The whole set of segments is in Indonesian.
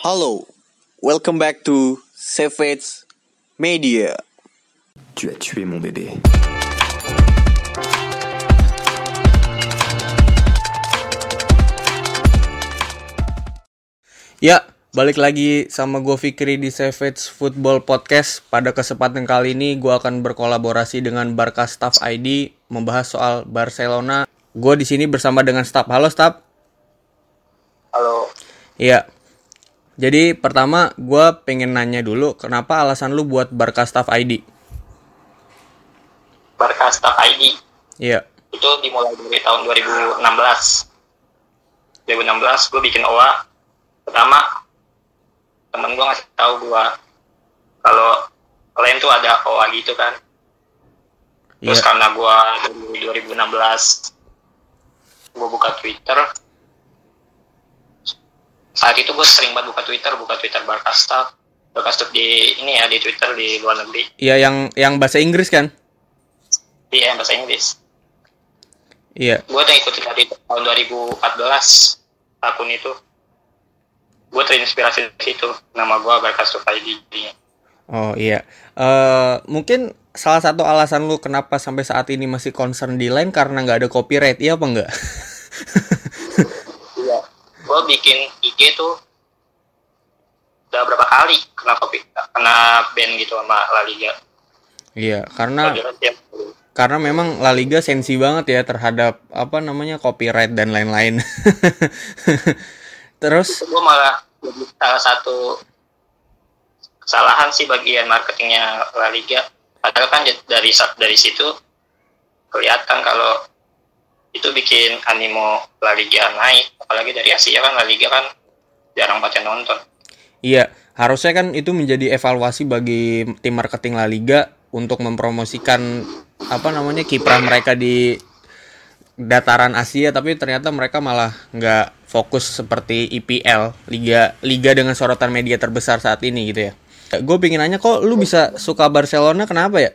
Hello, welcome back to Savage Media. Tu as tué mon bébé. Ya, balik lagi sama gue Fikri di Savage Football Podcast. Pada kesempatan kali ini gue akan berkolaborasi dengan Barca Staff ID membahas soal Barcelona. Gue di sini bersama dengan staff. Halo staff. Halo, Iya. Jadi pertama gue pengen nanya dulu kenapa alasan lu buat Barca Staff ID? Barca Staff ID Iya. itu dimulai dari tahun 2016. 2016 gue bikin OA. Pertama, temen gue ngasih tahu gue kalau kalian tuh ada OA gitu kan. Terus Iya. karena gue dari 2016 gue buka Twitter. Saat itu gue sering banget buka Twitter, buka Twitter. Barca Staff di ini ya di Twitter di luar negeri, Iya yang yang bahasa Inggris kan? di eh, bahasa Inggris. Iya. gue udah ikutin dari tahun 2014 akun itu gue terinspirasi dari situ nama gue Barkas ID Oh iya. Eh mungkin salah satu alasan lu kenapa sampai saat ini masih concern di line karena nggak ada copyright, iya apa enggak? gue bikin IG tuh udah berapa kali kena kopi kena ban gitu sama La Liga. Iya, karena karena memang La Liga sensi banget ya terhadap apa namanya copyright dan lain-lain. Terus? Gue malah salah satu kesalahan sih bagian marketingnya La Liga. Padahal kan dari dari situ kelihatan kalau itu bikin animo La Liga naik apalagi dari Asia kan La Liga kan jarang banget nonton iya, harusnya kan itu menjadi evaluasi bagi tim marketing La Liga untuk mempromosikan apa namanya kiprah mereka di dataran Asia tapi ternyata mereka malah nggak fokus seperti IPL liga liga dengan sorotan media terbesar saat ini gitu ya. Gue pengen nanya kok lu bisa suka Barcelona kenapa ya?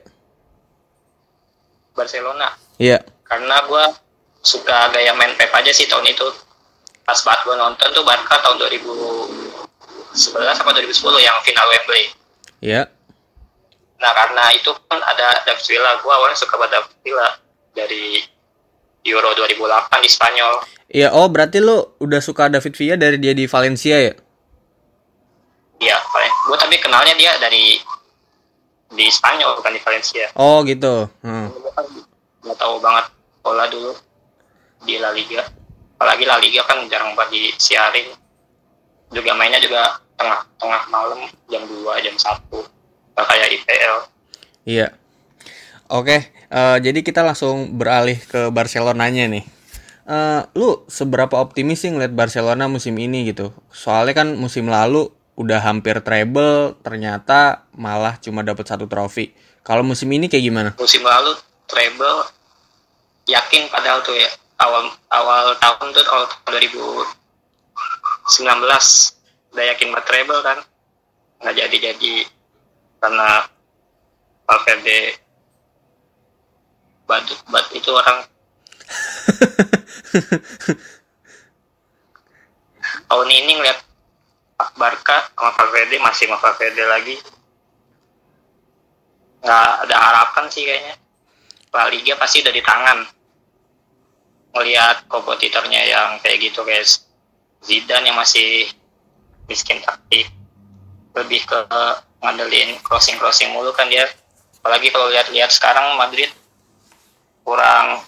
Barcelona Iya. karena gue suka gaya main Pep aja sih tahun itu pas banget gue nonton tuh Barca tahun 2011 apa 2010 yang final Wembley Iya. Nah karena itu kan ada David Villa, gue awalnya suka pada David Villa dari Euro 2008 di Spanyol. Iya, oh berarti lu udah suka David Villa dari dia di Valencia ya? Iya, gue tapi kenalnya dia dari di Spanyol bukan di Valencia. Oh gitu. Hmm. Gak tahu banget bola dulu di La Liga. Apalagi La Liga kan jarang banget disiarin. Juga mainnya juga tengah-tengah malam jam 2, jam 1. Gak kayak IPL. Iya. Oke, eh, jadi kita langsung beralih ke Barcelonanya nih. Eh, lu seberapa optimis sih ngeliat Barcelona musim ini gitu? Soalnya kan musim lalu udah hampir treble, ternyata malah cuma dapat satu trofi. Kalau musim ini kayak gimana? musim lalu treble yakin padahal tuh ya awal awal tahun tuh awal tahun 2019 udah yakin buat treble kan? Nggak jadi jadi karena Valverde batu bat itu orang. Tahun ini ngeliat Barca sama Valverde masih sama Valverde lagi. Nggak ada harapan sih kayaknya. La Liga pasti udah di tangan ngelihat kompetitornya yang kayak gitu kayak Zidane yang masih miskin taktik lebih ke ngandelin crossing crossing mulu kan dia. Apalagi kalau lihat-lihat sekarang Madrid kurang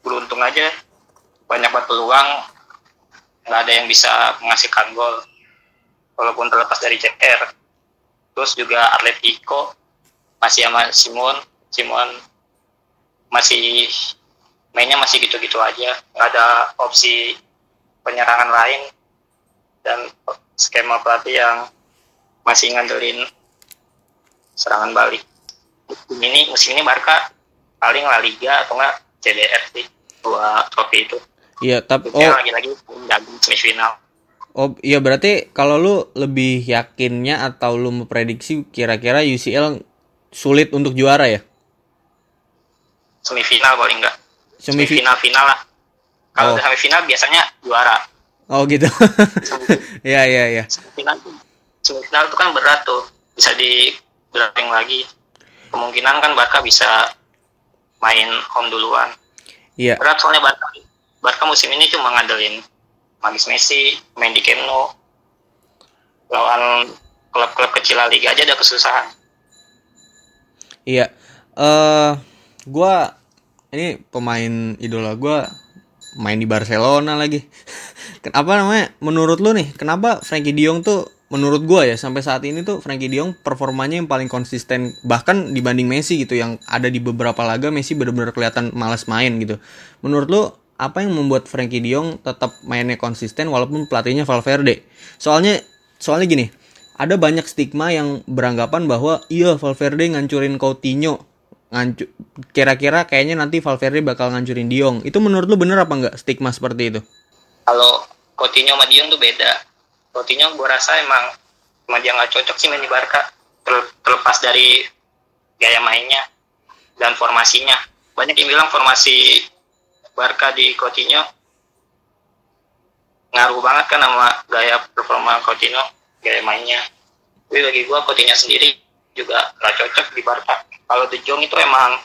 beruntung aja. Banyak banget peluang. Nggak ada yang bisa menghasilkan gol. Walaupun terlepas dari CR terus juga Atletico masih sama Simon. Simon masih mainnya masih gitu-gitu aja. Nggak ada opsi penyerangan lain. Dan skema pelatih yang masih ngandelin serangan balik. Musim ini musim ini Barca paling La Liga atau enggak CDR sih dua trofi itu. Iya, tapi oh. lagi-lagi semifinal. Oh iya berarti kalau lu lebih yakinnya atau lu memprediksi kira-kira UCL sulit untuk juara ya? semifinal paling enggak semifinal final lah kalau Oh. udah semifinal biasanya juara Oh gitu. Iya iya iya. semifinal semifinal itu kan berat tuh bisa di lagi kemungkinan kan Barca bisa main home duluan Iya. berat soalnya Barca Barca musim ini cuma ngandelin Magis Messi main di Camp Nou lawan klub-klub kecil La Liga aja ada kesusahan Iya. Eh gua ini pemain idola gua main di Barcelona lagi. Kenapa namanya? Menurut lu nih, kenapa Frankie De Jong tuh menurut gua ya sampai saat ini tuh Frankie De Jong performanya yang paling konsisten bahkan dibanding Messi gitu yang ada di beberapa laga Messi benar-benar kelihatan malas main gitu. Menurut lu apa yang membuat Frankie De Jong tetap mainnya konsisten walaupun pelatihnya Valverde? Soalnya soalnya gini, ada banyak stigma yang beranggapan bahwa iya Valverde ngancurin Coutinho kira-kira kayaknya nanti Valverde bakal ngancurin Diong itu menurut lu bener apa enggak stigma seperti itu? Kalau Coutinho sama Dion tuh beda. Coutinho gue rasa emang emang dia nggak cocok sih main di Barca. Ter- terlepas dari gaya mainnya dan formasinya. Banyak yang bilang formasi Barca di Coutinho ngaruh banget kan sama gaya performa Coutinho gaya mainnya. Tapi bagi gue Coutinho sendiri juga nggak cocok di Barca. Kalau De Jong itu emang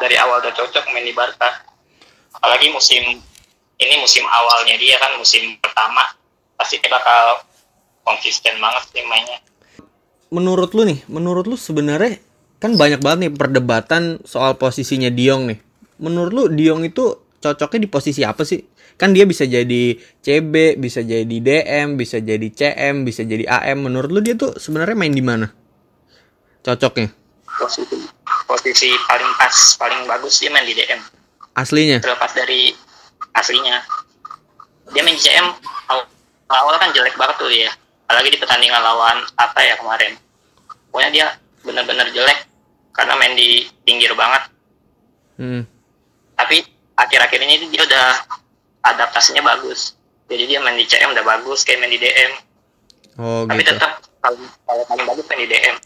dari awal udah cocok main di Barca. Apalagi musim ini musim awalnya dia kan musim pertama. Pasti dia bakal konsisten banget sih mainnya. Menurut lu nih menurut lu sebenarnya kan banyak banget nih perdebatan soal posisinya Diong nih. Menurut lu Diong itu cocoknya di posisi apa sih? Kan dia bisa jadi CB bisa jadi DM bisa jadi CM bisa jadi AM menurut lu dia tuh sebenarnya main di mana cocoknya? Posisi posisi paling pas paling bagus dia main di DM aslinya? Terlepas dari aslinya. Dia main di CM awal, awal kan jelek banget tuh ya apalagi di pertandingan lawan apa ya kemarin. Pokoknya dia benar-benar jelek karena main di pinggir banget. Hmm. tapi akhir-akhir ini dia udah adaptasinya bagus. Jadi dia main di CM udah bagus kayak main di DM oh tapi gitu. tetap kalau kalau paling bagus main di DM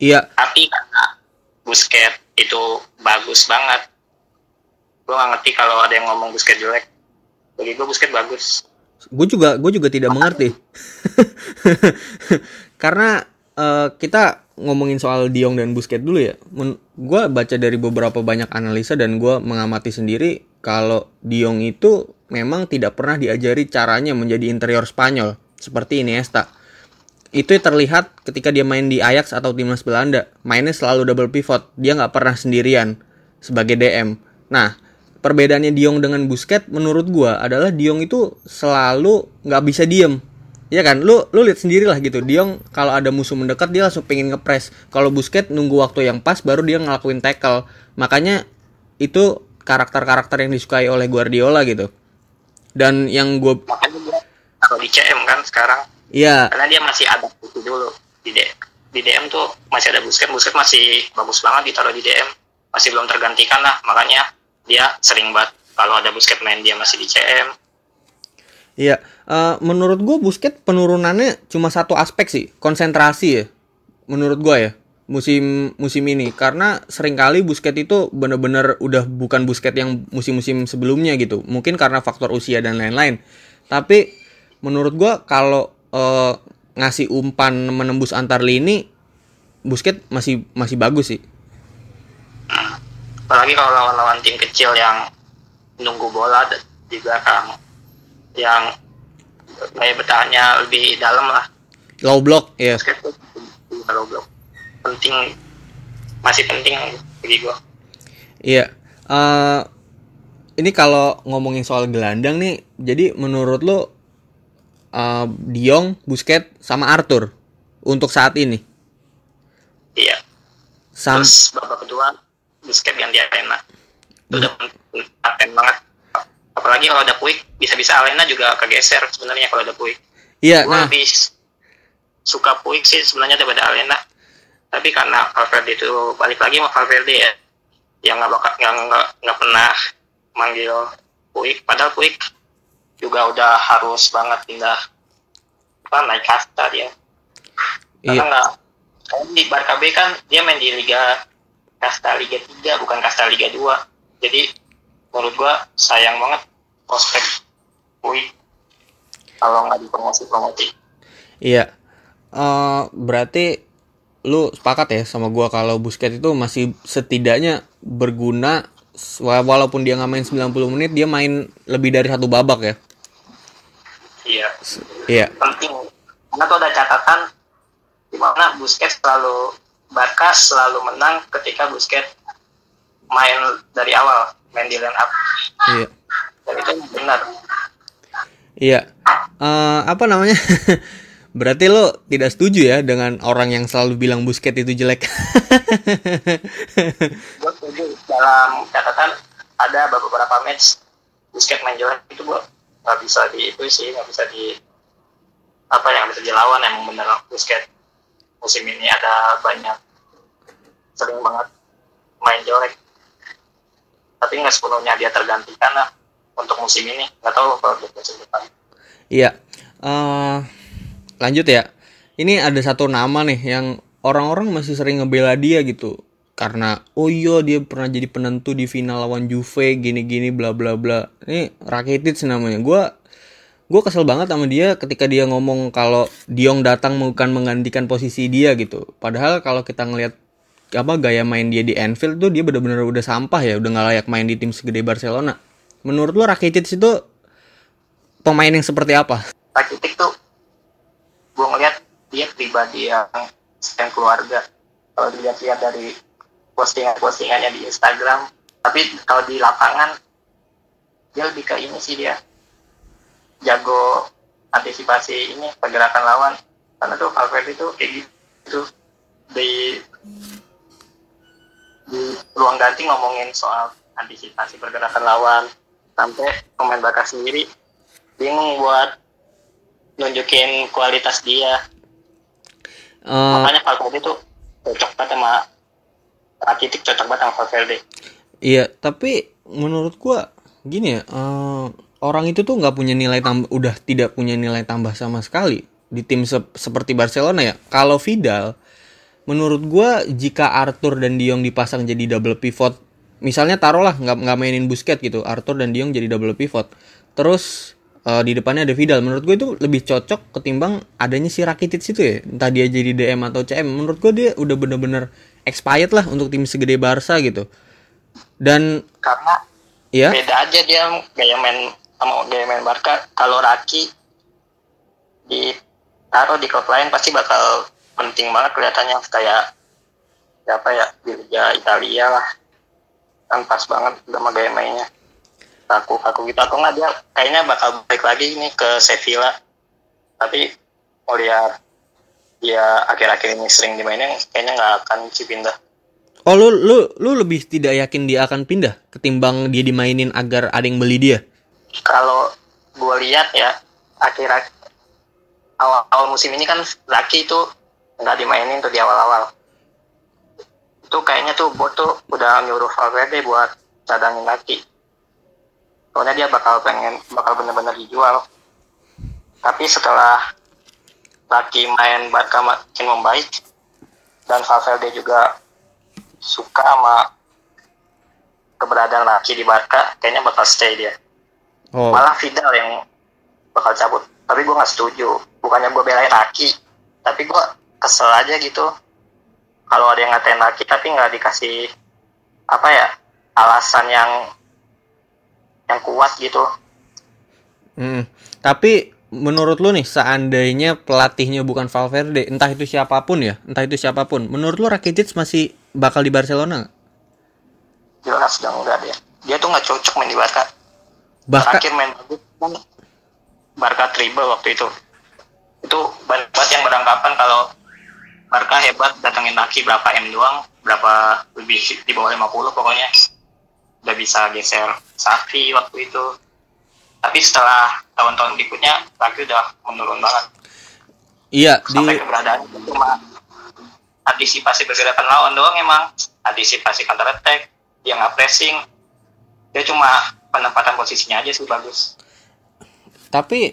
iya. Tapi karena Busquets itu bagus banget gue gak ngerti kalau ada yang ngomong Busquets jelek. Bagi gue Busquets bagus. Gue juga gue juga tidak mengerti. Karena eh, kita ngomongin soal Diong dan Busquets dulu ya. Gue baca dari beberapa banyak analisa dan gue mengamati sendiri kalau Diong itu memang tidak pernah diajari caranya menjadi interior Spanyol seperti Iniesta itu terlihat ketika dia main di Ajax atau timnas Belanda. Mainnya selalu double pivot. Dia nggak pernah sendirian sebagai DM nah perbedaannya Diong dengan Busquets menurut gua adalah Diong itu selalu nggak bisa diem. Ya kan? Lu lu lihat sendiri lah gitu. Diong kalau ada musuh mendekat dia langsung pengen ngepres kalau Busquets nunggu waktu yang pas baru dia ngelakuin tackle. Makanya itu karakter-karakter yang disukai oleh Guardiola gitu. Dan yang gue kalau di CM kan sekarang ya karena dia masih adaptasi dulu. Di D, di DM tuh masih ada Busquets Busquets masih bagus banget ditaruh di DM masih belum tergantikan lah. Makanya dia sering banget kalau ada Busquets main dia masih di CM Iya, eh, menurut gue Busquets penurunannya cuma satu aspek sih, konsentrasi ya. Menurut gue ya, musim musim ini. Karena sering kali Busquets itu bener-bener udah bukan Busquets yang musim-musim sebelumnya gitu. Mungkin karena faktor usia dan lain-lain. Tapi menurut gue kalau eh, ngasih umpan menembus antar lini, Busquets masih masih bagus sih. apalagi kalau lawan-lawan tim kecil yang nunggu bola di belakang yang gaya bertahannya lebih dalam lah Low block ya. Tuh kalau blok penting masih penting bagi gua Iya. eh ini kalau ngomongin soal gelandang nih, jadi menurut lo eh, Diong, Busquets, sama Arthur untuk saat ini. iya. Sam terus babak kedua Busquets ganti Arena. Itu udah paten banget. Apalagi kalau ada Puig bisa-bisa Arena juga kegeser sebenarnya kalau ada Puig. Iya, gue nah, lebih suka Puig sih sebenarnya daripada Arena. Tapi karena Valverde itu balik lagi sama Valverde ya yang nggak bakal nggak pernah manggil Puig. Padahal Puig juga udah harus banget pindah apa naik kasta dia. Karena iya, nggak karena di Barca B kan dia main di Liga kasta Liga 3 bukan kasta Liga 2 jadi menurut gua sayang banget prospek Puig kalau nggak dipromosi promosi iya. eh, berarti lu sepakat ya sama gua kalau Busquets itu masih setidaknya berguna walaupun dia nggak main 90 menit dia main lebih dari satu babak ya. iya Iya. penting karena tuh ada catatan di mana Busquets selalu Barca selalu menang ketika Busquets main dari awal main di line up Iya. dan itu benar Iya. Eh, apa namanya? Berarti lo tidak setuju ya dengan orang yang selalu bilang Busquets itu jelek. gue setuju. Dalam catatan ada beberapa match Busquets main jelek itu gue nggak bisa di itu sih nggak bisa di apa yang bisa dilawan emang bener Busquets. Musim ini ada banyak sering banget main jelek. Tapi nggak sepenuhnya dia tergantikan lah untuk musim ini. Nggak tahu kalau untuk musim depan. Iya. Eh, lanjut ya. Ini ada satu nama nih yang orang-orang masih sering ngebela dia gitu. Karena oh iya dia pernah jadi penentu di final lawan Juve gini-gini bla bla bla. Ini Rakitic namanya. Gua gua kesel banget sama dia ketika dia ngomong kalau Diong datang bukan menggantikan posisi dia gitu. Padahal kalau kita ngelihat apa gaya main dia di Anfield tuh dia bener-bener udah sampah ya, udah nggak layak main di tim segede Barcelona. Menurut lo Rakitic itu pemain yang seperti apa? Rakitic tuh gue ngeliat dia pribadi yang sayang keluarga. Kalau dilihat-lihat dari postingan-postingannya di Instagram tapi kalau di lapangan dia lebih ke ini sih dia. Jago antisipasi ini pergerakan lawan. Karena tuh Valverde tuh kayak gitu. Di di ruang ganti ngomongin soal antisipasi pergerakan lawan. Sampai pemain Barca sendiri bingung buat nunjukin kualitas dia. Eh, makanya Valverde tuh cocok banget sama Rakitic cocok banget sama Valverde iya, tapi menurut gua gini ya, eh, orang itu tuh nggak punya nilai tambah, udah tidak punya nilai tambah sama sekali di tim se- seperti Barcelona ya. Kalau Vidal, menurut gua jika Arthur dan Diong dipasang jadi double pivot, misalnya taruhlah nggak nggak mainin Busquets gitu, Arthur dan Diong jadi double pivot, terus eh, di depannya ada Vidal. Menurut gue itu lebih cocok ketimbang adanya si Rakitic itu ya. Entah dia jadi DM atau CM. Menurut gue dia udah bener-bener expired lah untuk tim segede Barca gitu. Dan karena ya, beda aja dia gaya main sama gaya main Barca kalau Raki ditaruh di klub lain pasti bakal penting banget kelihatannya kayak siapa ya Liga Italia lah kan pas banget sama gaya mainnya aku aku gitu. Aku nggak dia kayaknya bakal balik lagi ini ke Sevilla. Tapi mau lihat dia akhir-akhir ini sering dimainin kayaknya nggak akan sih pindah. Oh lu lu lu lebih tidak yakin dia akan pindah ketimbang dia dimainin agar ada yang beli dia. kalau gue lihat ya akhir awal awal musim ini kan Zaki itu nggak dimainin tuh di awal-awal. Itu kayaknya tuh bot tuh udah nyuruh Valverde buat cadangin Zaki soalnya dia bakal pengen bakal bener-bener dijual. Tapi setelah Zaki main Barca makin membaik dan Valverde juga suka sama keberadaan Zaki di Barca kayaknya bakal stay dia. Oh, malah Vidal yang bakal cabut. Tapi gue nggak setuju. Bukannya gue belain Aki tapi gue kesel aja gitu. Kalau ada yang ngatain Aki tapi nggak dikasih apa ya alasan yang yang kuat gitu. Mm. tapi menurut lu nih seandainya pelatihnya bukan Valverde, entah itu siapa pun ya, entah itu siapa pun, menurut lu Rakitic masih bakal di Barcelona? jelas udah enggak dia dia tuh nggak cocok main di Barca. Bahkan terakhir main bagus kan Barca treble waktu itu. Itu banyak banget yang beranggapan kalau Barca hebat datengin Aki berapa M doang berapa lebih di bawah 50 pokoknya udah bisa geser Safi waktu itu. Tapi setelah tahun-tahun berikutnya Aki udah menurun banget. Iya di sampai keberadaan itu cuma antisipasi pergerakan lawan doang emang. Antisipasi counter attack dia nggak pressing. Dia cuma penempatan posisinya aja sih bagus. Tapi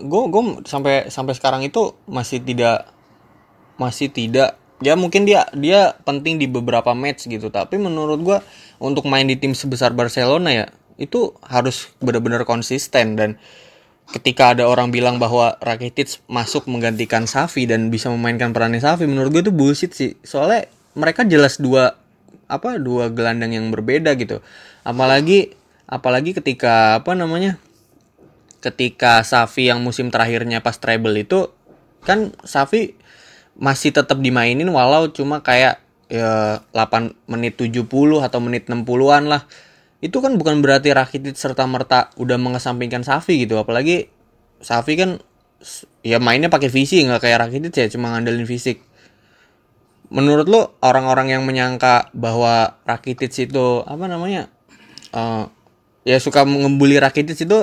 gue gue sampai sampai sekarang itu masih tidak masih tidak. Ya mungkin dia dia penting di beberapa match gitu. Tapi menurut gue untuk main di tim sebesar Barcelona ya itu harus benar-benar konsisten. Dan ketika ada orang bilang bahwa Rakitic masuk menggantikan Safi dan bisa memainkan perannya Safi menurut gue itu bullshit sih. Soalnya mereka jelas dua apa dua gelandang yang berbeda gitu. Apalagi apalagi ketika apa namanya ketika Safi yang musim terakhirnya pas treble itu kan Safi masih tetap dimainin walau cuma kayak ya 8 menit 70 atau menit 60-an lah. Itu kan bukan berarti Rakitic serta merta udah mengesampingkan Safi gitu. Apalagi Safi kan ya mainnya pakai visi nggak kayak Rakitic ya cuma ngandelin fisik. Menurut lo orang-orang yang menyangka bahwa Rakitic itu apa namanya uh, ya suka ngebully Rakitic itu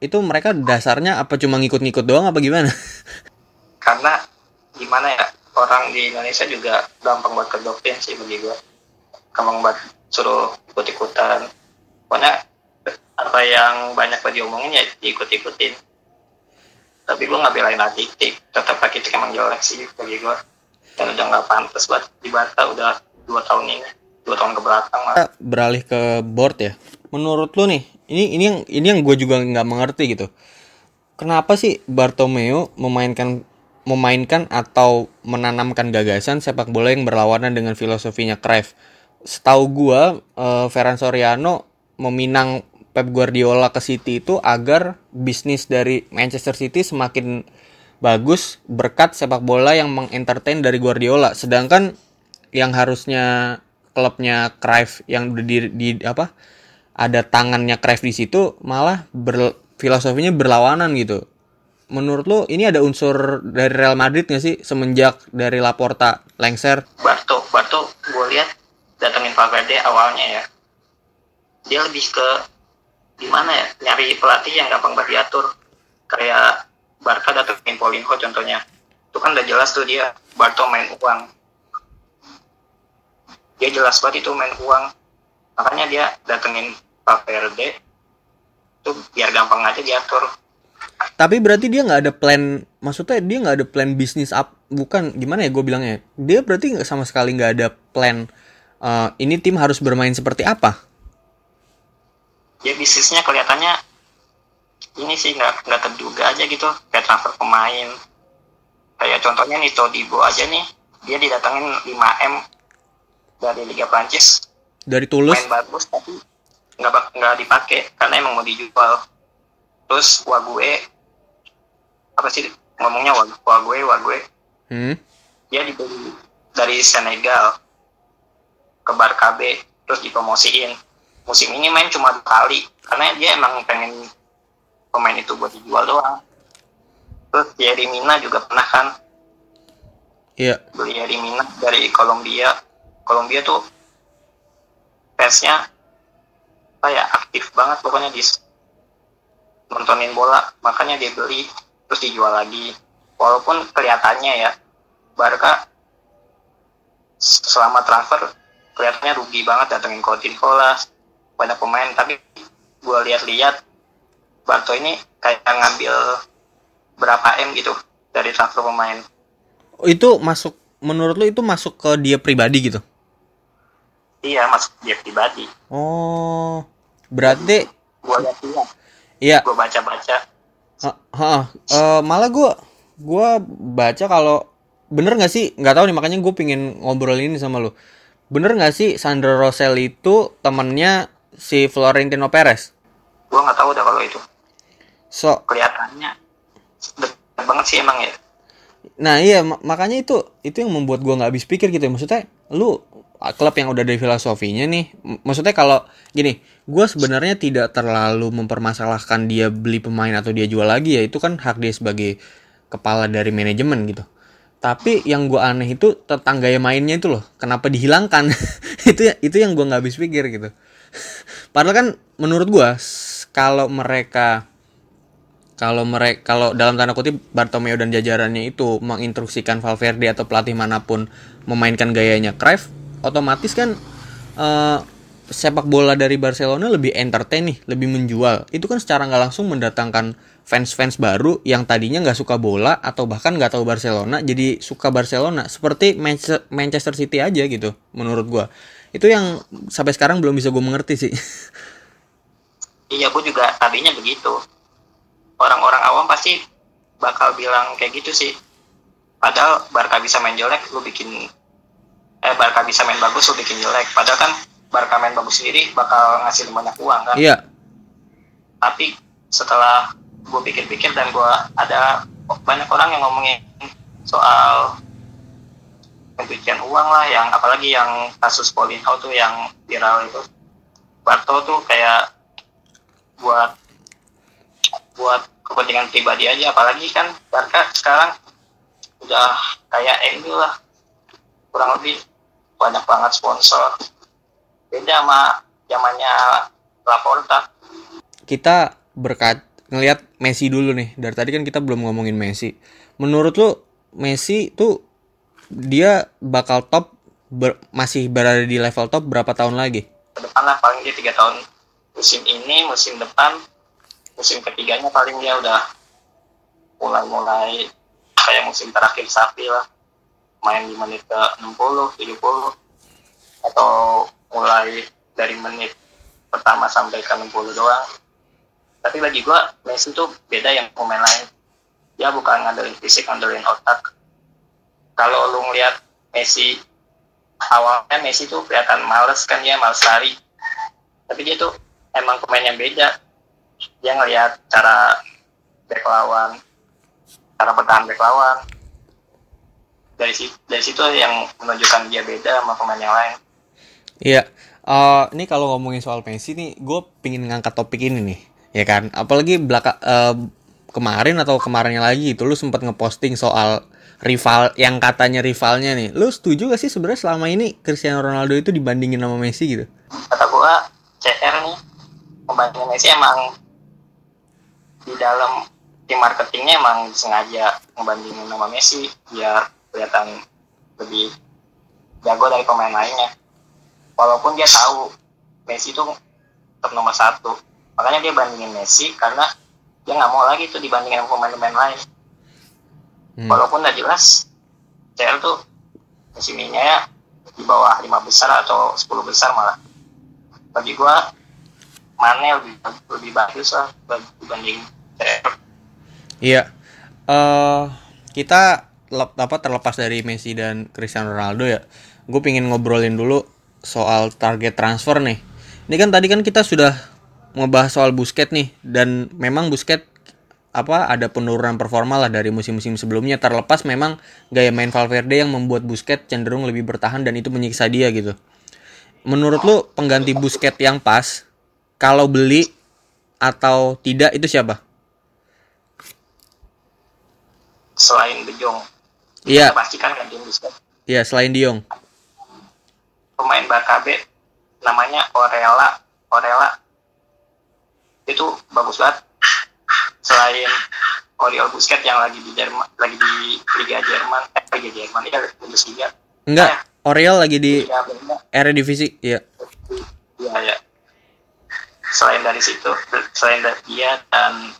itu mereka dasarnya apa cuma ngikut-ngikut doang apa gimana? Karena gimana ya orang di Indonesia juga gampang buat kedoktrin sih bagi gue gampang buat suruh ikut-ikutan. Pokoknya apa yang banyak gue diomongin ya diikut-ikutin. Tapi gue nggak belain Rakitic tetap Rakitic emang jelek sih bagi gue dan udah nggak pantas buat di Barca udah dua tahun ini. Dua tahun ke belakang lah. beralih ke board ya. Menurut lo nih ini ini yang ini yang gue juga nggak mengerti gitu. Kenapa sih Bartomeu memainkan memainkan atau menanamkan gagasan sepak bola yang berlawanan dengan filosofinya Cruyff setahu gue uh, Ferran Soriano meminang Pep Guardiola ke City itu agar bisnis dari Manchester City semakin bagus berkat sepak bola yang mengentertain dari Guardiola. Sedangkan yang harusnya klubnya Cruyff yang di, di apa ada tangannya Cruyff di situ malah ber, filosofinya berlawanan gitu. Menurut lo ini ada unsur dari Real Madrid nggak sih semenjak dari Laporta lengser? Barto, Barto gue lihat datengin Valverde awalnya ya. Dia lebih ke gimana ya nyari pelatih yang gampang banget diatur. Kayak Barca datengin Paulinho contohnya. Itu kan udah jelas tuh dia Barto main uang. Dia jelas banget itu main uang. Makanya dia datengin Pak Verde itu biar gampang aja diatur tapi berarti dia nggak ada plan maksudnya dia nggak ada plan bisnis up bukan gimana ya gue bilangnya? Dia berarti nggak sama sekali nggak ada plan uh, ini tim harus bermain seperti apa? Ya bisnisnya kelihatannya ini sih nggak nggak terduga aja gitu kayak transfer pemain. Kayak contohnya nih Todibo aja nih dia didatengin 5 m dari Liga Prancis. Dari Toulouse? Main bagus tapi nggak nggak dipakai karena emang mau dijual. Terus Wague apa sih ngomongnya? Wague Wague hmm? dia dibeli dari Senegal ke Barkabe terus dipromosiin. Musim ini main cuma kali karena dia emang pengen pemain itu buat dijual doang. Terus Jerry Mina juga pernah kan? Iya. Beli Jerry Mina dari Kolombia Kolombia tuh fansnya kayak aktif banget pokoknya di nontonin bola. Makanya dia beli terus dijual lagi. Walaupun kelihatannya ya Barca selama transfer kelihatannya rugi banget datengin Coutinho lah banyak pemain. Tapi gue lihat-lihat Barto ini kayak ngambil berapa m gitu dari transfer pemain. Itu masuk menurut lo itu masuk ke dia pribadi gitu? Iya masuk dia pribadi. Oh berarti gue lihat-lihat. Iya. Gue baca-baca ha, ha, uh, malah gue gue baca kalau bener nggak sih nggak tahu nih makanya gue pingin ngobrol ini sama lo bener nggak sih Sandro Rosell itu temennya si Florentino Perez? Gua nggak tahu dah kalau itu. So kelihatannya dekat banget sih emang ya. Nah iya mak makanya itu itu yang membuat gua nggak habis pikir gitu ya. maksudnya lu klub yang udah dari filosofinya nih maksudnya kalau gini gue sebenarnya tidak terlalu mempermasalahkan dia beli pemain atau dia jual lagi ya itu kan hak dia sebagai kepala dari manajemen gitu. Tapi yang gue aneh itu tentang gaya mainnya itu loh kenapa dihilangkan? Itu itu yang gue nggak habis pikir gitu. Padahal kan menurut gua kalau mereka kalau mereka kalau dalam tanda kutip Bartomeu dan jajarannya itu menginstruksikan Valverde atau pelatih mana pun memainkan gayanya Cruyff, otomatis kan uh, sepak bola dari Barcelona lebih entertain nih, lebih menjual. Itu kan secara nggak langsung mendatangkan fans-fans baru yang tadinya nggak suka bola atau bahkan nggak tahu Barcelona jadi suka Barcelona. Seperti Manchester City aja gitu menurut gua. Itu yang sampai sekarang belum bisa gue mengerti sih. Iya gue juga tadinya begitu. Orang-orang awam pasti bakal bilang kayak gitu sih. Padahal Barca bisa main jelek lu bikin eh Barca bisa main bagus lu bikin jelek. Padahal kan Barca main bagus sendiri bakal ngasih banyak uang kan? Iya. tapi setelah gue pikir-pikir dan gue ada banyak orang yang ngomongin soal pencucian uang lah yang apalagi yang kasus Paulinho tuh yang viral itu. Barto tuh kayak buat buat kepentingan pribadi aja. Apalagi kan Barca sekarang udah kayak MU lah kurang lebih banyak banget sponsor beda sama zamannya Laporta Kita berkat ngelihat Messi dulu nih. Dari tadi kan kita belum ngomongin Messi. Menurut lu Messi tuh dia bakal top ber- masih berada di level top berapa tahun lagi? ke depan lah paling dia tiga tahun musim ini musim depan musim ketiganya paling dia udah mulai-mulai kayak musim terakhir Sapi lah main di menit ke 60 70 atau mulai dari menit pertama sampai ke 60 doang. Tapi bagi gua Messi tuh beda yang pemain lain. Dia bukan ngandelin fisik ngandelin otak. Kalau lu ngeliat Messi awalnya Messi tuh kelihatan males kan dia males lari. Tapi dia tuh emang pemain yang beda. Dia ngelihat cara back lawan cara bertahan back lawan dari situ dari situ yang menunjukkan dia beda sama pemain yang lain Iya. Eh, ini kalau ngomongin soal Messi nih, gue pingin ngangkat topik ini nih, ya kan? Apalagi belaka eh, kemarin atau kemarinnya lagi itu lu sempat ngeposting soal rival yang katanya rivalnya nih. Lu setuju gak sih sebenarnya selama ini Cristiano Ronaldo itu dibandingin sama Messi gitu? kata gua CR nih pembandingan Messi emang di dalam tim marketingnya emang sengaja membandingin sama Messi biar kelihatan lebih jago dari pemain lainnya. Walaupun dia tahu Messi itu tetap nomor satu. Makanya dia bandingin Messi karena dia nggak mau lagi tuh dibandingin pemain-pemain lain. Hmm. walaupun udah jelas CR tuh ini ya di bawah lima besar atau 10 besar malah. Bagi gua Mane lebih lebih bagus lah dibanding CR Iya. eh kita apa terlepas dari Messi dan Cristiano Ronaldo ya. Gue pingin ngobrolin dulu soal target transfer nih. Ini kan tadi kan kita sudah ngebahas soal Busquets nih dan memang Busquets apa ada penurunan performa lah dari musim-musim sebelumnya terlepas memang gaya main Valverde yang membuat Busquets cenderung lebih bertahan dan itu menyiksa dia gitu. Menurut lu pengganti Busquets yang pas kalau beli atau tidak itu siapa? selain De Jong Iya, kita pastikan kan dia bisa iya selain Diong. pemain Barca B namanya Orela Orela itu bagus banget selain Oriol Busquets yang lagi di Jerman lagi di Liga Jerman eh Liga Jerman ya Bundesliga Enggak, Oriol lagi di Eredivisie. Iya. Iya ya. Selain dari situ, selain dari dia dan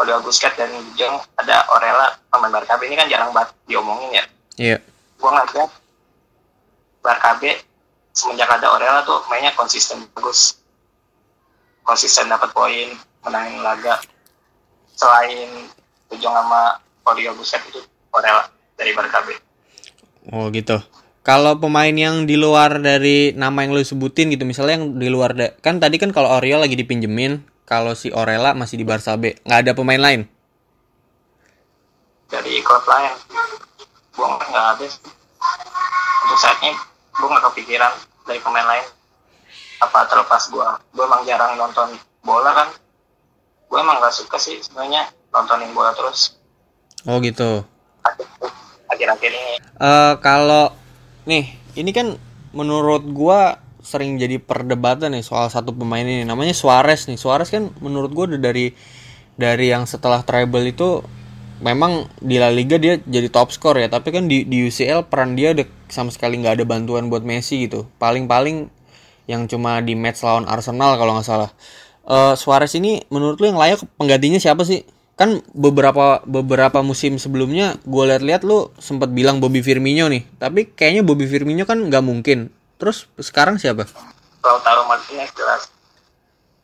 Oriol Busquets dan Jong ada Orela pemain Barca B ini kan jarang banget diomongin ya. Iya. Gua ngeliat Barca B semenjak ada Orela tuh mainnya konsisten bagus. Konsisten dapat poin, menangin laga. Selain Jong sama Oriol Busquets itu Orela dari Barca B. Oh gitu. Kalau pemain yang di luar dari nama yang lu sebutin gitu, misalnya yang di luar da- kan tadi kan kalau Oriol lagi dipinjemin, kalau si Orela masih di Barca B, nggak ada pemain lain. dari klub lain gue nggak ada sih. untuk saatnya gue nggak kepikiran dari pemain lain apa terlepas gue gue emang jarang nonton bola kan gue emang nggak suka sih sebenarnya nontonin bola terus Oh gitu. akhir-akhir ini Eh kalau nih, ini kan menurut gua sering jadi perdebatan nih soal satu pemain ini namanya Suarez nih. Suarez kan menurut gua udah dari dari yang setelah treble itu memang di La Liga dia jadi top skor ya, tapi kan di di UCL peran dia udah sama sekali nggak ada bantuan buat Messi gitu. Paling-paling yang cuma di match lawan Arsenal kalau nggak salah. Eh Suarez ini menurut lu yang layak penggantinya siapa sih? Kan beberapa beberapa musim sebelumnya gue liat-liat lu sempat bilang Bobby Firmino nih, tapi kayaknya Bobby Firmino kan nggak mungkin. Terus sekarang siapa? Lautaro Martinez jelas.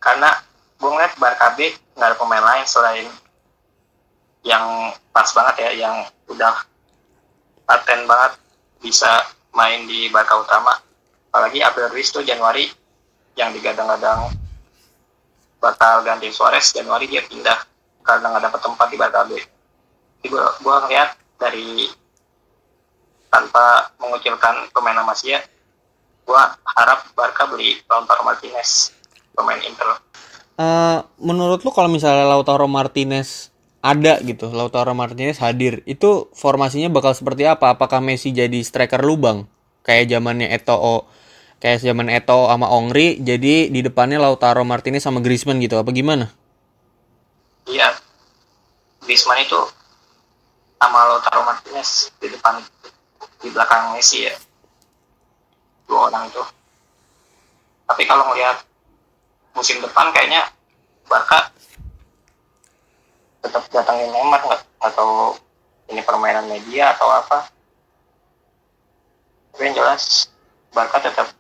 Karena gue ngeliat Barca B nggak ada pemain lain selain yang pas banget ya yang udah paten banget bisa main di Barca utama. Apalagi April Ruiz tuh Januari yang digadang-gadang bakal ganti Suarez Januari dia pindah karena nggak dapat tempat di Barca B. Jadi gua ngeliat dari tanpa mengucilkan pemain Masia gua harap Barca beli Lautaro Martinez pemain Inter Eh, menurut lu kalau misalnya Lautaro Martinez ada gitu, Lautaro Martinez hadir, itu formasinya bakal seperti apa? Apakah Messi jadi striker lubang kayak zamannya Eto'o, kayak zaman Eto'o sama Ongri, jadi di depannya Lautaro Martinez sama Griezmann gitu, apa gimana? Iya, Griezmann itu sama Lautaro Martinez di depan di belakang Messi ya dua orang itu. Tapi kalau ngelihat musim depan kayaknya Barca tetap datangin Neymar nggak atau ini permainan media atau apa. Tapi yang jelas Barca tetap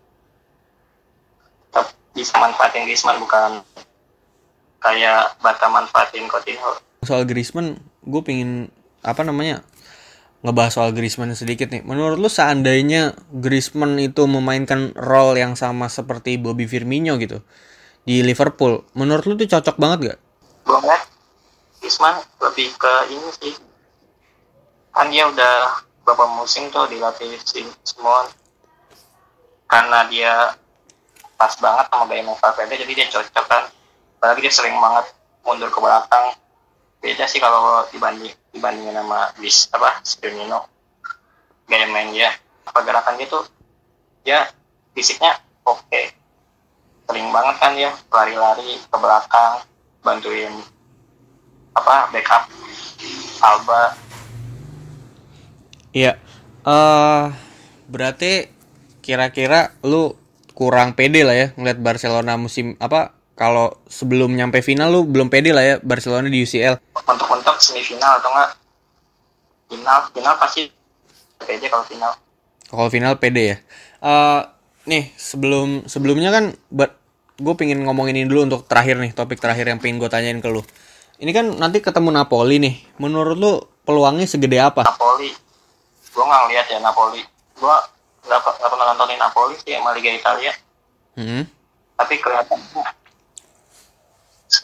tetap bisa manfaatin Griezmann bukan kayak Barca manfaatin Coutinho Soal Griezmann, gue pingin apa namanya ngebahas soal Griezmann sedikit nih. Menurut lu seandainya Griezmann itu memainkan role yang sama seperti Bobby Firmino gitu di Liverpool, menurut lu tuh cocok banget gak? ngeliat Griezmann lebih ke ini sih kan dia udah beberapa musim tuh dilatih si Simon karena dia pas banget sama main Valverde jadi dia cocok kan apalagi dia sering banget mundur ke belakang beda sih kalau dibanding dibandingin sama bis apa Firmino gaya main dia pergerakan dia tuh dia fisiknya oke. Sering banget kan dia lari-lari ke belakang bantuin apa backup Alba. Iya. eh berarti kira-kira lu kurang pede lah ya ngeliat Barcelona musim apa kalau sebelum nyampe final lu belum pede lah ya Barcelona di UCL. mentok-mentok semifinal atau enggak final final pasti aja kalau final Kalau final pede ya. eh nih sebelum sebelumnya kan gue pengen ngomongin ini dulu untuk terakhir nih topik terakhir yang pengen gue tanyain ke lu. Ini kan nanti ketemu Napoli nih. Menurut lu peluangnya segede apa? Napoli gue nggak ngeliat ya Napoli gue nggak pernah nontonin Napoli sih sama Liga Italia Hmm. tapi kelihatan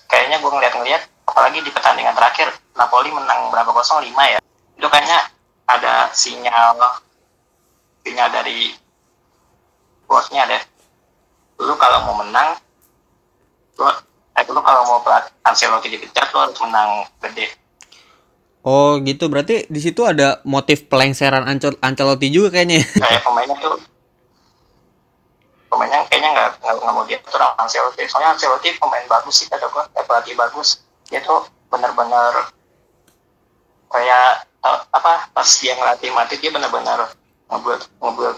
kayaknya gue ngeliat-ngeliat apalagi di pertandingan terakhir Napoli menang berapa kosong? Lima ya? Itu kayaknya ada sinyal sinyal dari bosnya deh. Lu kalau mau menang lu eh, lu kalau mau pelat Ancelotti dipecat lu harus menang gede. Oh gitu. Berarti di situ ada motif pelengseran Ancel Ancelotti juga kayaknya. kayak pemainnya tuh pemainnya kayaknya nggak nggak mau diatur sama Ancelotti. Soalnya Ancelotti pemain bagus sih kata gua. Eh, pelatih bagus. Dia tuh benar-benar kayak eh, apa pas dia ngelatih Madrid dia benar-benar ngebuat ngebuat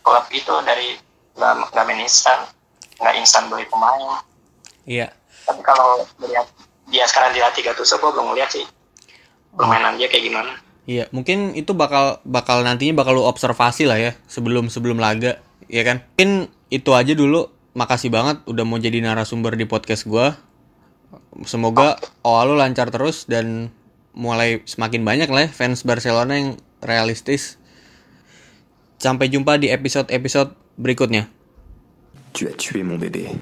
klub itu dari nggak nggak main instan. Nggak instan beli pemain. Iya. tapi kalau melihat dia sekarang dilatih Gattuso gua belum ngeliat sih permainan dia kayak gimana. Iya, mungkin itu bakal bakal nantinya bakal lu observasi lah ya sebelum sebelum laga, ya kan? Mungkin itu aja dulu. Makasih banget udah mau jadi narasumber di podcast gua. Semoga OA lu lancar terus dan mulai semakin banyak lah ya fans Barcelona yang realistis. Sampai jumpa di episode-episode berikutnya. Tu as tué mon bébé.